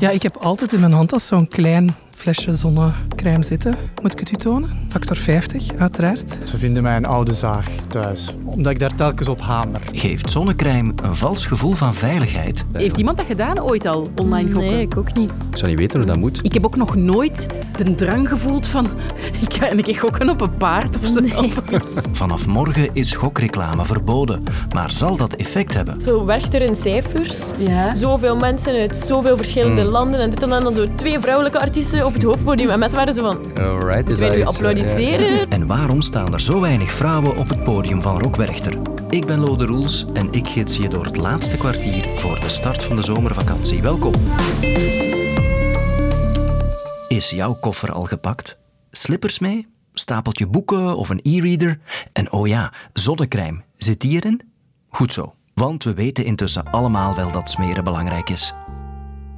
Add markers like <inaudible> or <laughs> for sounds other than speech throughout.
Ja, ik heb altijd in mijn handtas zo'n klein flesje zonnecrème zitten. Moet ik het u tonen? Factor 50, uiteraard. Ze vinden mij een oude zaag thuis, omdat ik daar telkens op hamer. Geeft zonnecrème een vals gevoel van veiligheid? Heeft iemand dat gedaan ooit al, online gokken? Nee, ik ook niet. Ik zou niet weten hoe dat moet. Ik heb ook nog nooit de drang gevoeld van... <laughs> Ik ga een keer gokken op een paard of zo. <laughs> Vanaf morgen is gokreclame verboden. Maar zal dat effect hebben? Zo werkt er in cijfers. Ja. Zoveel mensen uit zoveel verschillende landen. En dit en dan, dan zo twee vrouwelijke artiesten op het hoofdpodium. En mensen waren zo van... Alright, is dat iets, En waarom staan er zo weinig vrouwen op het podium van Rock Werchter? Ik ben Lode Roels en ik gids je door het laatste kwartier voor de start van de zomervakantie. Welkom. Is jouw koffer al gepakt? Slippers mee? Stapeltje boeken of een e-reader? En oh ja, zonnecrème. Zit die erin? Goed zo. Want we weten intussen allemaal wel dat smeren belangrijk is.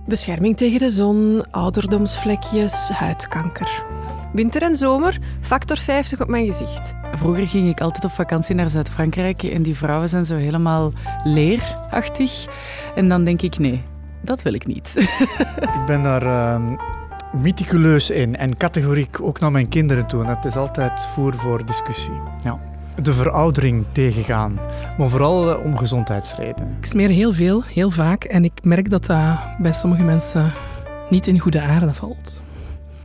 Bescherming tegen de zon, ouderdomsvlekjes, huidkanker. Winter en zomer, factor 50 op mijn gezicht. Vroeger ging ik altijd op vakantie naar Zuid-Frankrijk en die vrouwen zijn zo helemaal leerachtig. En dan denk ik, nee, dat wil ik niet. <laughs> Ik ben daar ehm, meticuleus in en categoriek ook naar mijn kinderen toe. Het is altijd voer voor discussie. Ja. De veroudering tegengaan, maar vooral eh, om gezondheidsredenen. Ik smeer heel veel, heel vaak. En ik merk dat dat bij sommige mensen niet in goede aarde valt.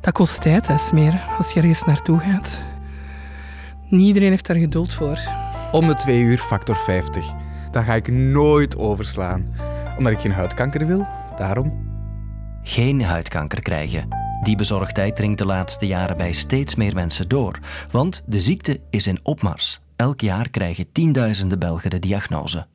Dat kost tijd, hè, smeren, als je ergens naartoe gaat. Niet iedereen heeft daar geduld voor. Om de twee uur factor 50. Dat ga ik nooit overslaan. Omdat ik geen huidkanker wil, daarom. Geen huidkanker krijgen. Die bezorgdheid dringt de laatste jaren bij steeds meer mensen door. Want de ziekte is in opmars. Elk jaar krijgen tienduizenden Belgen de diagnose.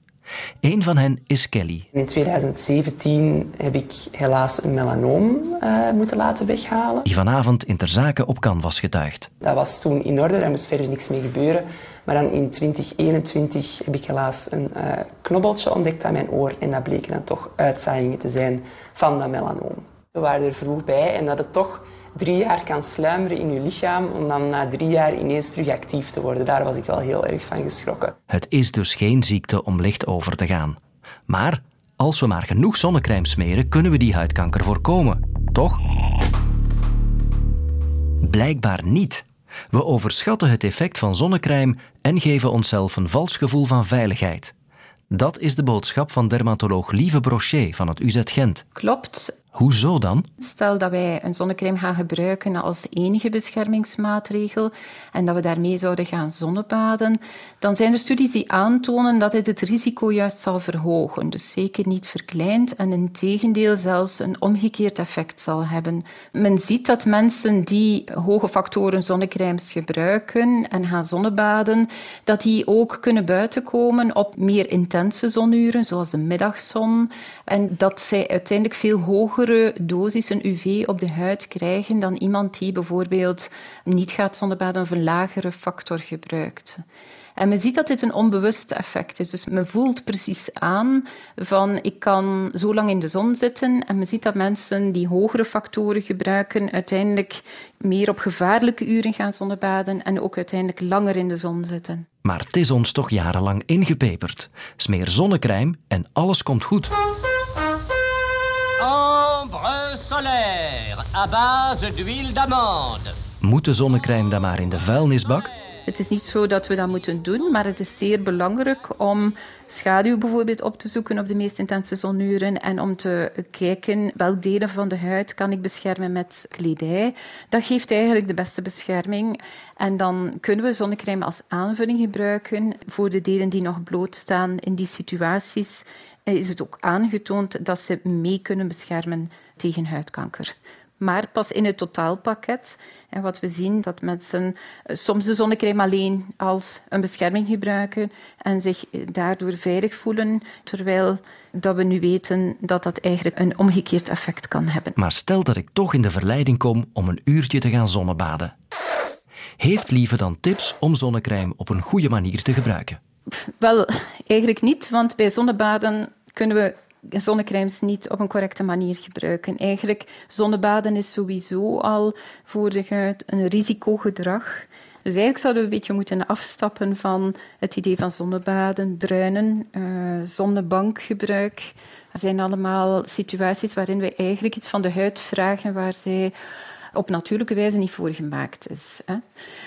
Een van hen is Kelly. In 2017 heb ik helaas een melanoom eh, moeten laten weghalen. die vanavond in ter zake op Canvas getuigt. Dat was toen in orde, daar moest verder niks mee gebeuren. Maar dan in 2021 heb ik helaas een eh, knobbeltje ontdekt aan mijn oor en dat bleken dan toch uitzaaiingen te zijn van dat melanoom. We waren er vroeg bij en dat het toch drie jaar kan sluimeren in je lichaam om dan na drie jaar ineens terug actief te worden. Daar was ik wel heel erg van geschrokken. Het is dus geen ziekte om licht over te gaan. Maar als we maar genoeg zonnecrème smeren, kunnen we die huidkanker voorkomen. Toch? Blijkbaar niet. We overschatten het effect van zonnecrème en geven onszelf een vals gevoel van veiligheid. Dat is de boodschap van dermatoloog Lieve Brochet van het UZ Gent. Klopt. Hoezo dan? Stel dat wij een zonnecrème gaan gebruiken als enige beschermingsmaatregel en dat we daarmee zouden gaan zonnebaden, dan zijn er studies die aantonen dat dit het risico juist zal verhogen. Dus zeker niet verkleint en in tegendeel zelfs een omgekeerd effect zal hebben. Men ziet dat mensen die hoge factoren zonnecrèmes gebruiken en gaan zonnebaden, dat die ook kunnen buitenkomen op meer intense zonuren, zoals de middagzon, en dat zij uiteindelijk veel hogere dosissen UV op de huid krijgen dan iemand die bijvoorbeeld niet gaat zonnebaden of een lagere factor gebruikt. En men ziet dat dit een onbewust effect is. Dus men voelt precies aan van ik kan zo lang in de zon zitten. En men ziet dat mensen die hogere factoren gebruiken uiteindelijk meer op gevaarlijke uren gaan zonnebaden en ook uiteindelijk langer in de zon zitten. Maar het is ons toch jarenlang ingepeperd. Smeer zonnecrème en alles komt goed. À base d'huile d'amande. Moet de zonnecrème dan maar in de vuilnisbak? Het is niet zo dat we dat moeten doen, maar het is zeer belangrijk om schaduw bijvoorbeeld op te zoeken op de meest intense zonuren en om te kijken welk delen van de huid kan ik beschermen met kledij. Dat geeft eigenlijk de beste bescherming. En dan kunnen we zonnecrème als aanvulling gebruiken voor de delen die nog blootstaan in die situaties. Is het ook aangetoond dat ze mee kunnen beschermen tegen huidkanker. Maar pas in het totaalpakket. En wat we zien, dat mensen eh, soms de zonnecrème alleen als een bescherming gebruiken en zich daardoor veilig voelen, terwijl dat we nu weten dat dat eigenlijk een omgekeerd effect kan hebben. Maar stel dat ik toch in de verleiding kom om een uurtje te gaan zonnebaden. Heeft Lieve dan tips om zonnecrème op een goede manier te gebruiken? Wel, eigenlijk niet, want bij zonnebaden kunnen we zonnecrèmes niet op een correcte manier gebruiken. Eigenlijk, zonnebaden is sowieso al voor de huid een risicogedrag. Dus eigenlijk zouden we een beetje moeten afstappen van het idee van zonnebaden, bruinen, uh, zonnebankgebruik. Dat zijn allemaal situaties waarin we eigenlijk iets van de huid vragen waar zij op natuurlijke wijze niet voor gemaakt is. Hè.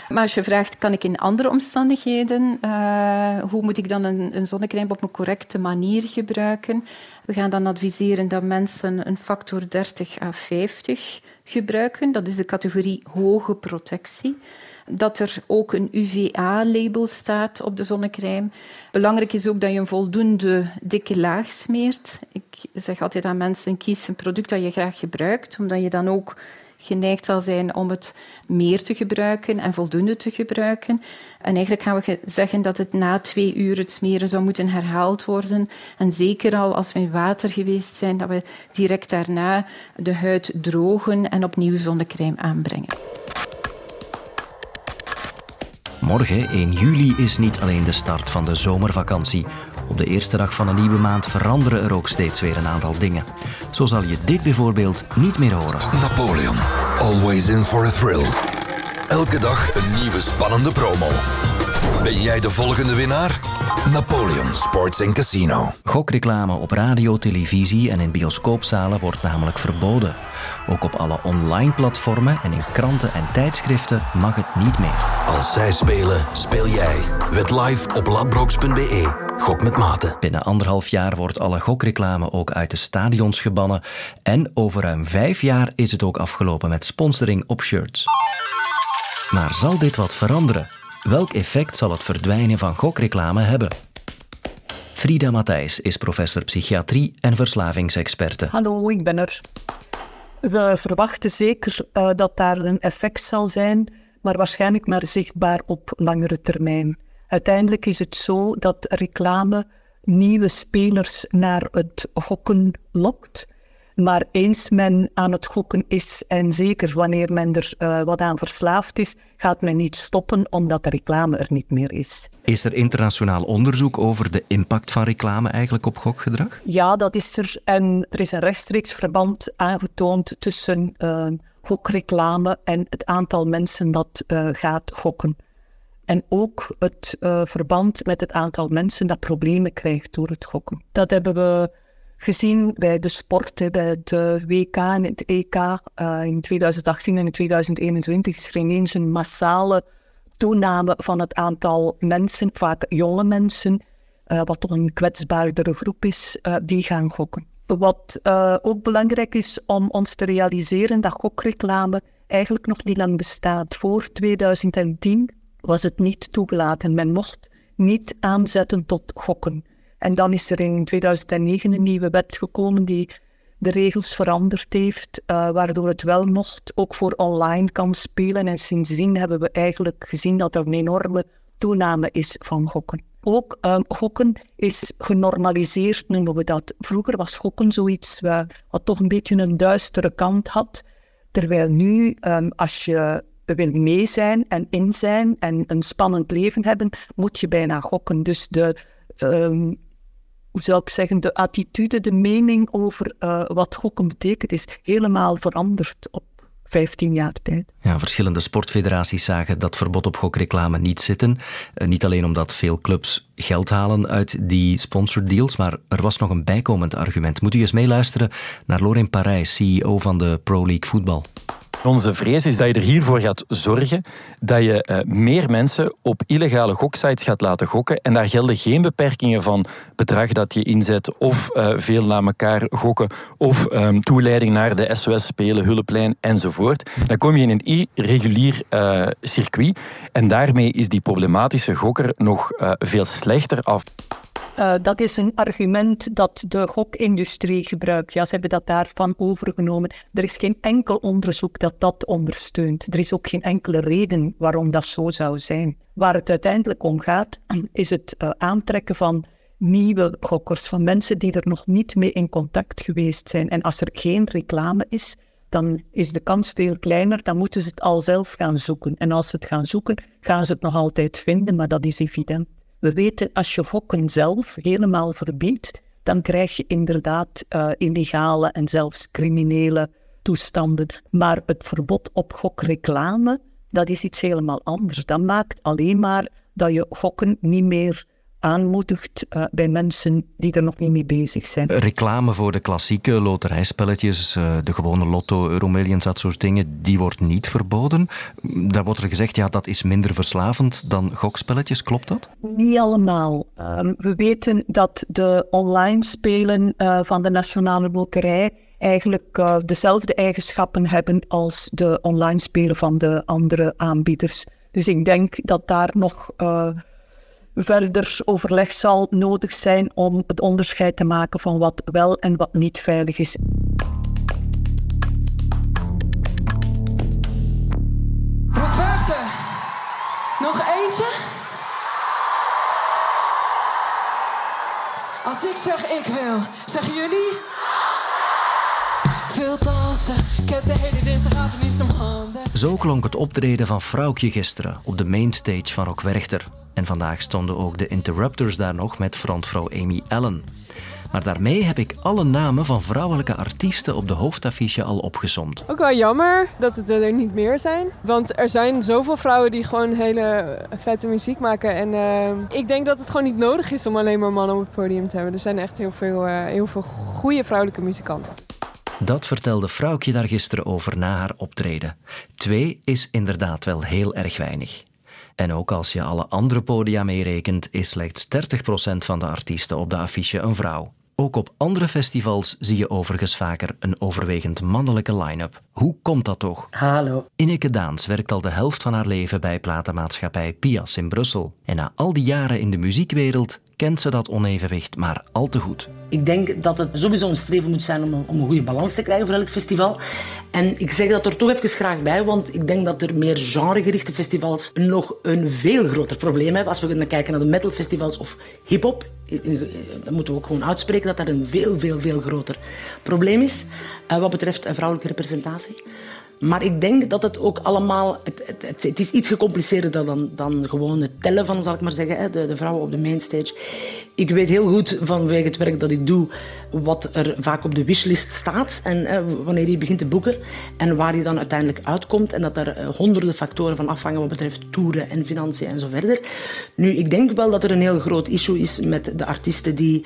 Maar als je vraagt, kan ik in andere omstandigheden, uh, hoe moet ik dan een, een zonnecrème op een correcte manier gebruiken? We gaan dan adviseren dat mensen een factor 30 à 50 gebruiken. Dat is de categorie hoge protectie dat er ook een UVA-label staat op de zonnecrème. Belangrijk is ook dat je een voldoende dikke laag smeert. Ik zeg altijd aan mensen, kies een product dat je graag gebruikt, omdat je dan ook geneigd zal zijn om het meer te gebruiken en voldoende te gebruiken. En eigenlijk gaan we zeggen dat het na twee uur het smeren zou moeten herhaald worden. En zeker al als we in water geweest zijn, dat we direct daarna de huid drogen en opnieuw zonnecrème aanbrengen. Morgen, 1 juli, is niet alleen de start van de zomervakantie. Op de eerste dag van een nieuwe maand veranderen er ook steeds weer een aantal dingen. Zo zal je dit bijvoorbeeld niet meer horen. Napoleon, always in for a thrill. Elke dag een nieuwe spannende promo. Ben jij de volgende winnaar? Napoleon Sports Casino. Gokreclame op radio, televisie en in bioscoopzalen wordt namelijk verboden. Ook op alle online platformen en in kranten en tijdschriften mag het niet meer. Als zij spelen, speel jij. Wed live op ladbrokes.be. Gok met mate. Binnen anderhalf jaar wordt alle gokreclame ook uit de stadions gebannen. En over ruim vijf jaar is het ook afgelopen met sponsoring op shirts. Maar zal dit wat veranderen? Welk effect zal het verdwijnen van gokreclame hebben? Frida Matthijs is professor psychiatrie en verslavingsexperte. Hallo, ik ben er. We verwachten zeker uh, dat daar een effect zal zijn, maar waarschijnlijk maar zichtbaar op langere termijn. Uiteindelijk is het zo dat reclame nieuwe spelers naar het gokken lokt. Maar eens men aan het gokken is, en zeker wanneer men er uh, wat aan verslaafd is, gaat men niet stoppen omdat de reclame er niet meer is. Is er internationaal onderzoek over de impact van reclame eigenlijk op gokgedrag? Ja, dat is er. En er is een rechtstreeks verband aangetoond tussen uh, gokreclame en het aantal mensen dat uh, gaat gokken. En ook het uh, verband met het aantal mensen dat problemen krijgt door het gokken. Dat hebben we gezien bij de sport, bij de WK en het EK uh, in 2018 en in 2021 is er ineens een massale toename van het aantal mensen, vaak jonge mensen, wat toch een kwetsbaardere groep is, die gaan gokken. Wat ook belangrijk is om ons te realiseren dat gokreclame eigenlijk nog niet lang bestaat. Voor 2010 was het niet toegelaten. Men mocht niet aanzetten tot gokken. En dan is er in 2009 een nieuwe wet gekomen die de regels veranderd heeft, uh, waardoor het wel mocht, ook voor online kan spelen. En sindsdien hebben we eigenlijk gezien dat er een enorme toename is van gokken. Ook um, gokken is genormaliseerd, noemen we dat. Vroeger was gokken zoiets uh, wat toch een beetje een duistere kant had. Terwijl nu, um, als je wil mee zijn en in zijn en een spannend leven hebben, moet je bijna gokken. Dus de, um, hoe zou ik zeggen, de attitude, de mening over uh, wat gokken betekent, is helemaal veranderd op 15 jaar tijd. Ja, verschillende sportfederaties zagen dat verbod op gokreclame niet zitten. Uh, niet alleen omdat veel clubs geld halen uit die sponsordeals, maar er was nog een bijkomend argument. Moet u eens meeluisteren naar Lorin Parijs, CEO van de Pro League Voetbal. Onze vrees is dat je er hiervoor gaat zorgen dat je uh, meer mensen op illegale goksites gaat laten gokken. En daar gelden geen beperkingen van bedrag dat je inzet of uh, veel na elkaar gokken of um, toeleiding naar de SOS-spelen, hulplijn enzovoort. Dan kom je in een irregulier uh, circuit en daarmee is die problematische gokker nog veel slechter af. Uh, dat is een argument dat de gokindustrie gebruikt. Ja, ze hebben dat daarvan overgenomen. Er is geen enkel onderzoek dat dat ondersteunt. Er is ook geen enkele reden waarom dat zo zou zijn. Waar het uiteindelijk om gaat, <clears throat> is het uh, aantrekken van nieuwe gokkers, van mensen die er nog niet mee in contact geweest zijn. En als er geen reclame is, dan is de kans veel kleiner. Dan moeten ze het al zelf gaan zoeken. En als ze het gaan zoeken, gaan ze het nog altijd vinden, maar dat is evident. We weten, als je gokken zelf helemaal verbiedt, dan krijg je inderdaad uh, illegale en zelfs criminele toestanden. Maar het verbod op gokreclame, dat is iets helemaal anders. Dat maakt alleen maar dat je gokken niet meer aanmoedigt uh, bij mensen die er nog niet mee bezig zijn. Reclame voor de klassieke loterijspelletjes, uh, de gewone lotto, euromillions, dat soort dingen, die wordt niet verboden. Daar wordt er gezegd, ja, dat is minder verslavend dan gokspelletjes, klopt dat? Niet allemaal. Um, we weten dat de online spelen uh, van de Nationale Loterij eigenlijk dezelfde eigenschappen hebben als de online spelen van de andere aanbieders. Dus ik denk dat daar nog verder overleg zal nodig zijn om het onderscheid te maken van wat wel en wat niet veilig is. 50. Nog eentje? Als ik zeg ik wil, zeggen jullie? Ik wil dansen, ik heb de hele dinsdagavond niet om handen. Zo klonk het optreden van Vrouwtje gisteren op de mainstage van Rock Werchter. En vandaag stonden ook de Interrupters daar nog met frontvrouw Amy Allen. Maar daarmee heb ik alle namen van vrouwelijke artiesten op de hoofdaffiche al opgesomd. Ook wel jammer dat het er niet meer zijn. Want er zijn zoveel vrouwen die gewoon hele vette muziek maken. En uh, ik denk dat het gewoon niet nodig is om alleen maar mannen op het podium te hebben. Er zijn echt heel veel, uh, heel veel goede vrouwelijke muzikanten. Dat vertelde Vrouwtje daar gisteren over na haar optreden. Twee is inderdaad wel heel erg weinig. En ook als je alle andere podia meerekent, is slechts 30% van de artiesten op de affiche een vrouw. Ook op andere festivals zie je overigens vaker een overwegend mannelijke line-up. Hoe komt dat toch? Hallo. Ineke Daans werkt al de helft van haar leven bij platenmaatschappij Pias in Brussel. En na al die jaren in de muziekwereld kent ze dat onevenwicht maar al te goed. Ik denk dat het sowieso een streven moet zijn om een, goede balans te krijgen voor elk festival. En ik zeg dat er toch even graag bij, want ik denk dat er meer genregerichte festivals nog een veel groter probleem hebben. Als we kunnen kijken naar de metalfestivals of hip-hop, dan moeten we ook gewoon uitspreken dat dat een veel, veel, veel groter probleem is uh, wat betreft vrouwelijke representatie. Maar ik denk dat het ook allemaal... Het, het, het is iets gecompliceerder dan, dan gewoon het tellen van, zal ik maar zeggen, de, de vrouwen op de mainstage. Ik weet heel goed vanwege het werk dat ik doe wat er vaak op de wishlist staat en wanneer je begint te boeken en waar je dan uiteindelijk uitkomt en dat er eh, honderden factoren van afhangen wat betreft toeren en financiën en zo verder. Nu, ik denk wel dat er een heel groot issue is met de artiesten die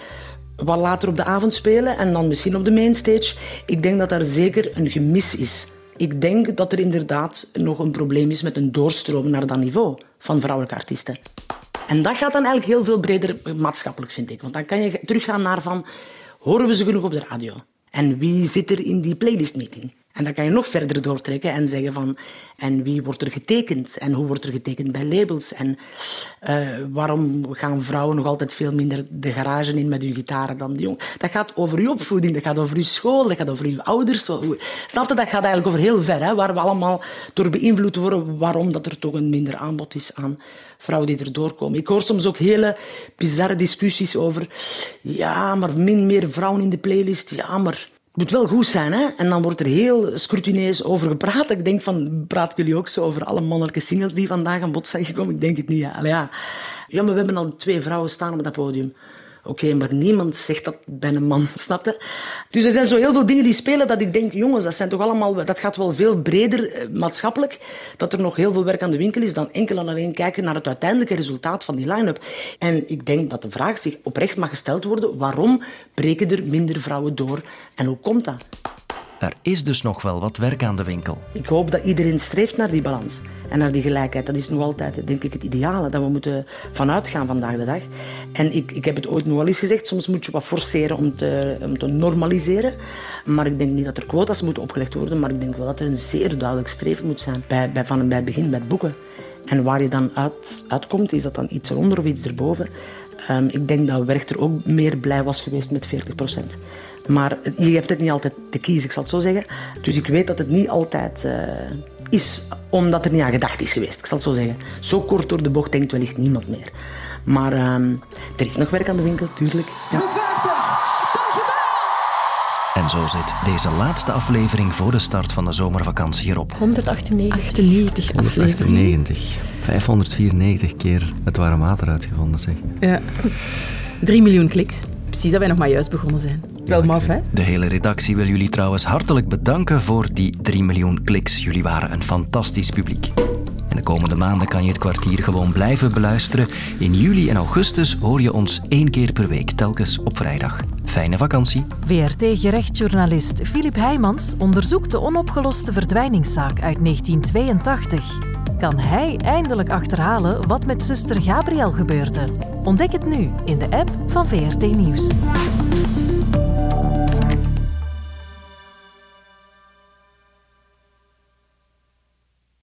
wat later op de avond spelen en dan misschien op de mainstage. Ik denk dat daar zeker een gemis is. Ik denk dat er inderdaad nog een probleem is met een doorstroom naar dat niveau van vrouwelijke artiesten. En dat gaat dan eigenlijk heel veel breder maatschappelijk, vind ik. Want dan kan je teruggaan naar van, horen we ze genoeg op de radio? En wie zit er in die playlistmeeting? En dan kan je nog verder doortrekken en zeggen van... En wie wordt er getekend? En hoe wordt er getekend bij labels? En uh, waarom gaan vrouwen nog altijd veel minder de garage in met hun gitaren dan de jongen? Dat gaat over uw opvoeding, dat gaat over uw school, dat gaat over uw ouders. Snap je? Dat gaat eigenlijk over heel ver, hè, waar we allemaal door beïnvloed worden waarom dat er toch een minder aanbod is aan vrouwen die er doorkomen. Ik hoor soms ook hele bizarre discussies over... Ja, maar min meer vrouwen in de playlist. Ja, maar moet wel goed zijn, hè? En dan wordt er heel scrutineus over gepraat. Ik denk van, praten jullie ook zo over alle mannelijke singles die vandaag aan bod zijn gekomen? Ik denk het niet, ja. Ja. ja, maar we hebben al twee vrouwen staan op dat podium. Oké, maar niemand zegt dat bij een man, <laughs> snap je? Dus er zijn zo heel veel dingen die spelen dat ik denk, jongens, dat, zijn toch allemaal, dat gaat wel veel breder eh, maatschappelijk, dat er nog heel veel werk aan de winkel is dan enkel en alleen kijken naar het uiteindelijke resultaat van die line-up. En ik denk dat de vraag zich oprecht mag gesteld worden, waarom breken er minder vrouwen door en hoe komt dat? Er is dus nog wel wat werk aan de winkel. Ik hoop dat iedereen streeft naar die balans en naar die gelijkheid. Dat is nog altijd, denk ik, het ideale dat we moeten vanuit gaan vandaag de dag. En ik, ik heb het ooit nog wel eens gezegd, soms moet je wat forceren om te, om te normaliseren. Maar ik denk niet dat er quota's moeten opgelegd worden, maar ik denk wel dat er een zeer duidelijk streven moet zijn bij, bij, van, bij het begin, het boeken. En waar je dan uit, uitkomt, is dat dan iets eronder of iets erboven. Um, ik denk dat Werchter ook meer blij was geweest met 40 procent. Maar je hebt het niet altijd te kiezen, ik zal het zo zeggen. Dus ik weet dat het niet altijd uh, is omdat er niet aan gedacht is geweest. Ik zal het zo zeggen. Zo kort door de bocht denkt wellicht niemand meer. Maar uh, er is nog werk aan de winkel, tuurlijk. Ja. En zo zit deze laatste aflevering voor de start van de zomervakantie hierop. 198. 98 afleveringen. 98. 594 keer het warme water uitgevonden, zeg. Ja. 3 miljoen kliks. Precies dat wij nog maar juist begonnen zijn. Wel maf, hè? De hele redactie wil jullie trouwens hartelijk bedanken voor die 3 miljoen kliks. Jullie waren een fantastisch publiek. de komende maanden kan je het kwartier gewoon blijven beluisteren. In juli en augustus hoor je ons één keer per week, telkens op vrijdag. Fijne vakantie. VRT-gerechtsjournalist Filip Heijmans onderzoekt de onopgeloste verdwijningszaak uit 1982. Kan hij eindelijk achterhalen wat met zuster Gabriel gebeurde? Ontdek het nu in de app van VRT Nieuws.